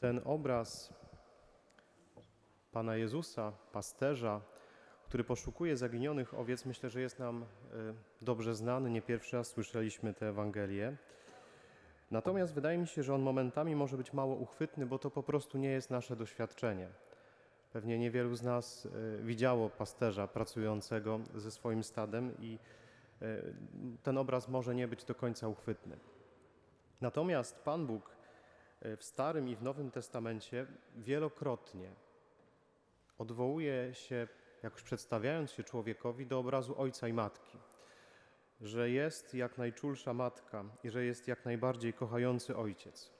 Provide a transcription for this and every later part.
Ten obraz Pana Jezusa, pasterza, który poszukuje zaginionych owiec, myślę, że jest nam y, dobrze znany. Nie pierwszy raz słyszeliśmy tę Ewangelię. Natomiast wydaje mi się, że on momentami może być mało uchwytny, bo to po prostu nie jest nasze doświadczenie. Pewnie niewielu z nas y, widziało pasterza pracującego ze swoim stadem i y, ten obraz może nie być do końca uchwytny. Natomiast Pan Bóg w Starym i w Nowym Testamencie wielokrotnie odwołuje się, jakoś przedstawiając się człowiekowi, do obrazu ojca i matki. Że jest jak najczulsza matka i że jest jak najbardziej kochający ojciec.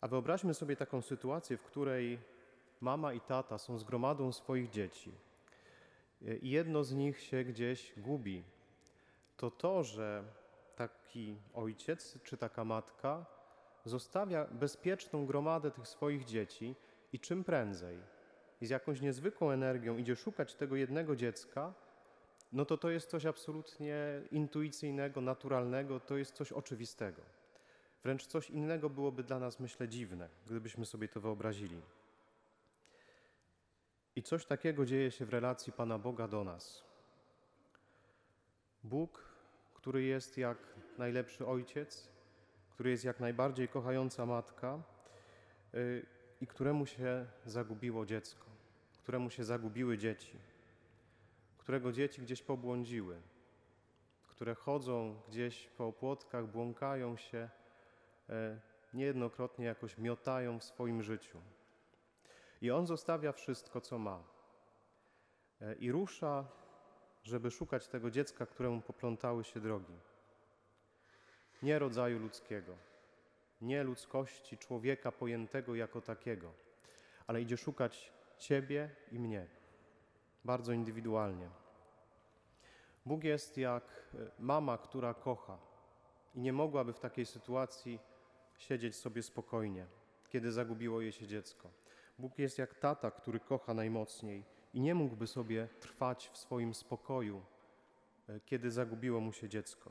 A wyobraźmy sobie taką sytuację, w której mama i tata są z gromadą swoich dzieci i jedno z nich się gdzieś gubi. To to, że taki ojciec czy taka matka zostawia bezpieczną gromadę tych swoich dzieci i czym prędzej i z jakąś niezwykłą energią idzie szukać tego jednego dziecka, no to to jest coś absolutnie intuicyjnego, naturalnego, to jest coś oczywistego. Wręcz coś innego byłoby dla nas, myślę, dziwne, gdybyśmy sobie to wyobrazili. I coś takiego dzieje się w relacji Pana Boga do nas. Bóg, który jest jak najlepszy ojciec, który jest jak najbardziej kochająca matka y, i któremu się zagubiło dziecko, któremu się zagubiły dzieci, którego dzieci gdzieś pobłądziły, które chodzą gdzieś po opłotkach, błąkają się, e, niejednokrotnie jakoś miotają w swoim życiu. I on zostawia wszystko, co ma. E, I rusza, żeby szukać tego dziecka, któremu poplątały się drogi nie rodzaju ludzkiego, nie ludzkości człowieka pojętego jako takiego, ale idzie szukać Ciebie i mnie, bardzo indywidualnie. Bóg jest jak e, mama, która kocha i nie mogłaby w takiej sytuacji siedzieć sobie spokojnie, kiedy zagubiło jej się dziecko. Bóg jest jak tata, który kocha najmocniej i nie mógłby sobie trwać w swoim spokoju, e, kiedy zagubiło mu się dziecko.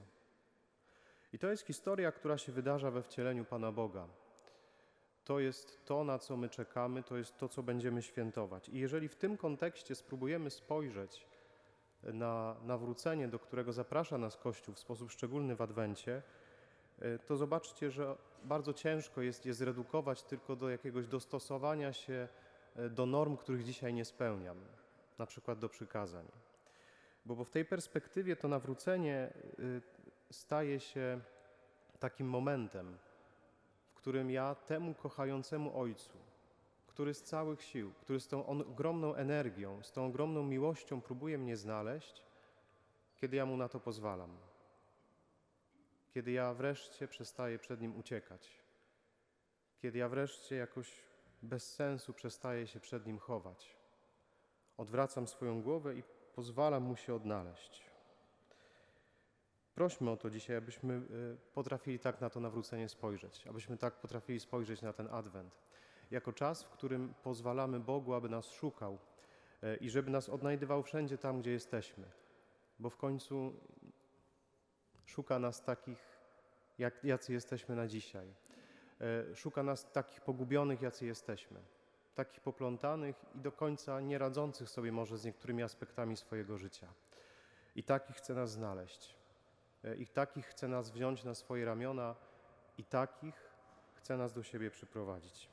I to jest historia, która się wydarza we wcieleniu Pana Boga. To jest to, na co my czekamy, to jest to, co będziemy świętować. I jeżeli w tym kontekście spróbujemy spojrzeć na nawrócenie, do którego zaprasza nas Kościół w sposób szczególny w Adwencie, e, to zobaczcie, że bardzo ciężko jest je zredukować tylko do jakiegoś dostosowania się e, do norm, których dzisiaj nie spełniam, na przykład do przykazań. Bo, bo w tej perspektywie to nawrócenie e, staje się takim momentem, w którym ja temu kochającemu Ojcu, który z całych sił, który z tą ogromną energią, z tą ogromną miłością próbuje mnie znaleźć, kiedy ja mu na to pozwalam. Kiedy ja wreszcie przestaję przed nim uciekać. Kiedy ja wreszcie jakoś bez sensu przestaję się przed nim chować. Odwracam swoją głowę i pozwalam mu się odnaleźć. Prośmy o to dzisiaj, abyśmy y, potrafili tak na to nawrócenie spojrzeć, abyśmy tak potrafili spojrzeć na ten Adwent. Jako czas, w którym pozwalamy Bogu, aby nas szukał y, i żeby nas odnajdywał wszędzie tam, gdzie jesteśmy, bo w końcu szuka nas takich, jak, jacy jesteśmy na dzisiaj. Y, szuka nas takich pogubionych, jacy jesteśmy, takich poplątanych i do końca nie radzących sobie może z niektórymi aspektami swojego życia. I takich chce nas znaleźć. E, I takich chce nas wziąć na swoje ramiona i takich chce nas do siebie przyprowadzić.